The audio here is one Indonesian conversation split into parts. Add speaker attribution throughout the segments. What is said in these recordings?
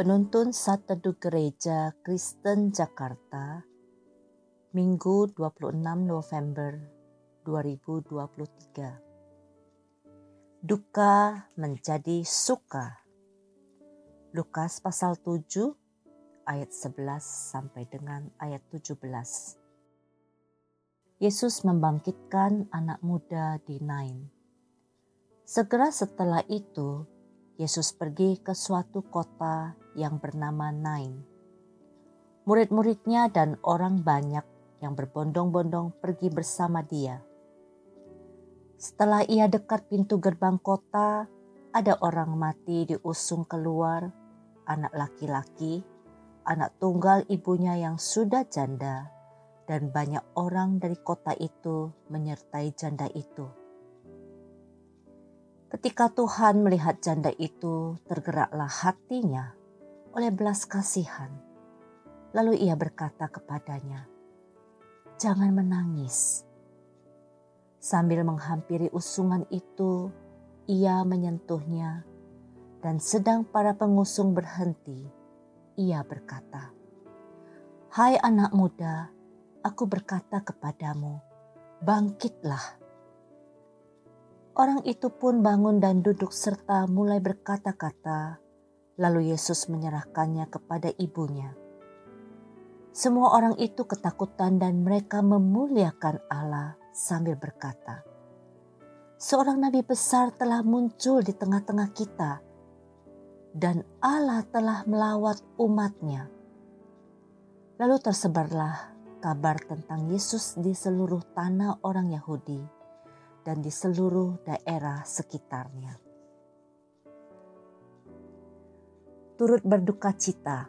Speaker 1: Penuntun Saat Teduh Gereja Kristen Jakarta Minggu 26 November 2023 Duka menjadi suka. Lukas pasal 7 ayat 11 sampai dengan ayat 17 Yesus membangkitkan anak muda di Nain. Segera setelah itu Yesus pergi ke suatu kota yang bernama Nain. Murid-muridnya dan orang banyak yang berbondong-bondong pergi bersama dia. Setelah ia dekat pintu gerbang kota, ada orang mati diusung keluar, anak laki-laki, anak tunggal ibunya yang sudah janda, dan banyak orang dari kota itu menyertai janda itu. Ketika Tuhan melihat janda itu, tergeraklah hatinya oleh belas kasihan. Lalu ia berkata kepadanya, "Jangan menangis." Sambil menghampiri usungan itu, ia menyentuhnya, dan sedang para pengusung berhenti, ia berkata, "Hai anak muda, aku berkata kepadamu, bangkitlah." Orang itu pun bangun dan duduk serta mulai berkata-kata Lalu Yesus menyerahkannya kepada ibunya. Semua orang itu ketakutan dan mereka memuliakan Allah sambil berkata, "Seorang nabi besar telah muncul di tengah-tengah kita, dan Allah telah melawat umatnya." Lalu tersebarlah kabar tentang Yesus di seluruh tanah orang Yahudi dan di seluruh daerah sekitarnya. turut berduka cita.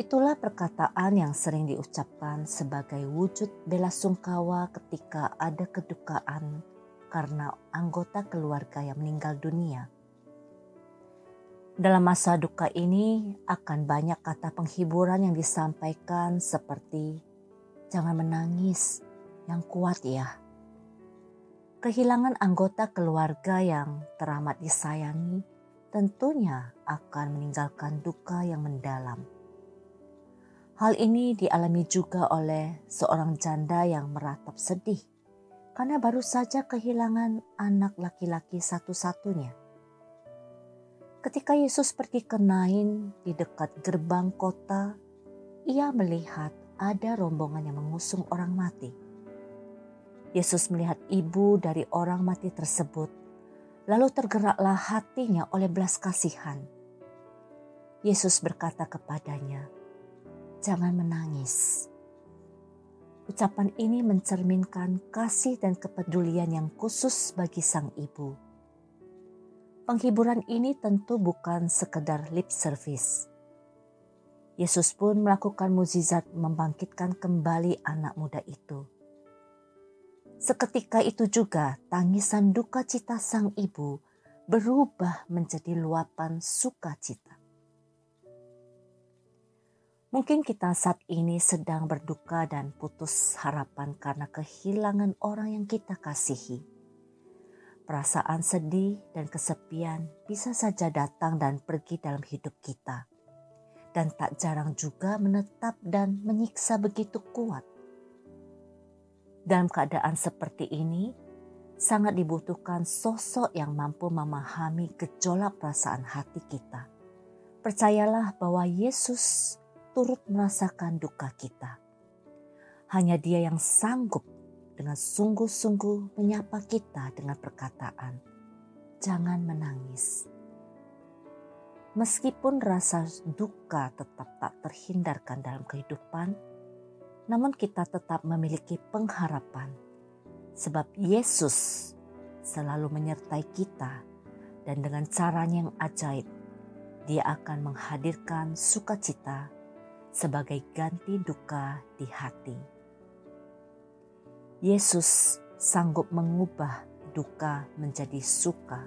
Speaker 1: Itulah perkataan yang sering diucapkan sebagai wujud bela sungkawa ketika ada kedukaan karena anggota keluarga yang meninggal dunia. Dalam masa duka ini akan banyak kata penghiburan yang disampaikan seperti jangan menangis, yang kuat ya. Kehilangan anggota keluarga yang teramat disayangi tentunya akan meninggalkan duka yang mendalam. Hal ini dialami juga oleh seorang janda yang meratap sedih karena baru saja kehilangan anak laki-laki satu-satunya. Ketika Yesus pergi ke Nain di dekat gerbang kota, ia melihat ada rombongan yang mengusung orang mati. Yesus melihat ibu dari orang mati tersebut Lalu tergeraklah hatinya oleh belas kasihan. Yesus berkata kepadanya, "Jangan menangis." Ucapan ini mencerminkan kasih dan kepedulian yang khusus bagi sang ibu. Penghiburan ini tentu bukan sekedar lip service. Yesus pun melakukan mukjizat membangkitkan kembali anak muda itu Seketika itu juga tangisan duka cita sang ibu berubah menjadi luapan sukacita. Mungkin kita saat ini sedang berduka dan putus harapan karena kehilangan orang yang kita kasihi. Perasaan sedih dan kesepian bisa saja datang dan pergi dalam hidup kita, dan tak jarang juga menetap dan menyiksa begitu kuat. Dalam keadaan seperti ini, sangat dibutuhkan sosok yang mampu memahami gejolak perasaan hati kita. Percayalah bahwa Yesus turut merasakan duka kita. Hanya Dia yang sanggup dengan sungguh-sungguh menyapa kita dengan perkataan, "Jangan menangis." Meskipun rasa duka tetap tak terhindarkan dalam kehidupan, namun kita tetap memiliki pengharapan, sebab Yesus selalu menyertai kita, dan dengan caranya yang ajaib, Dia akan menghadirkan sukacita sebagai ganti duka di hati. Yesus sanggup mengubah duka menjadi suka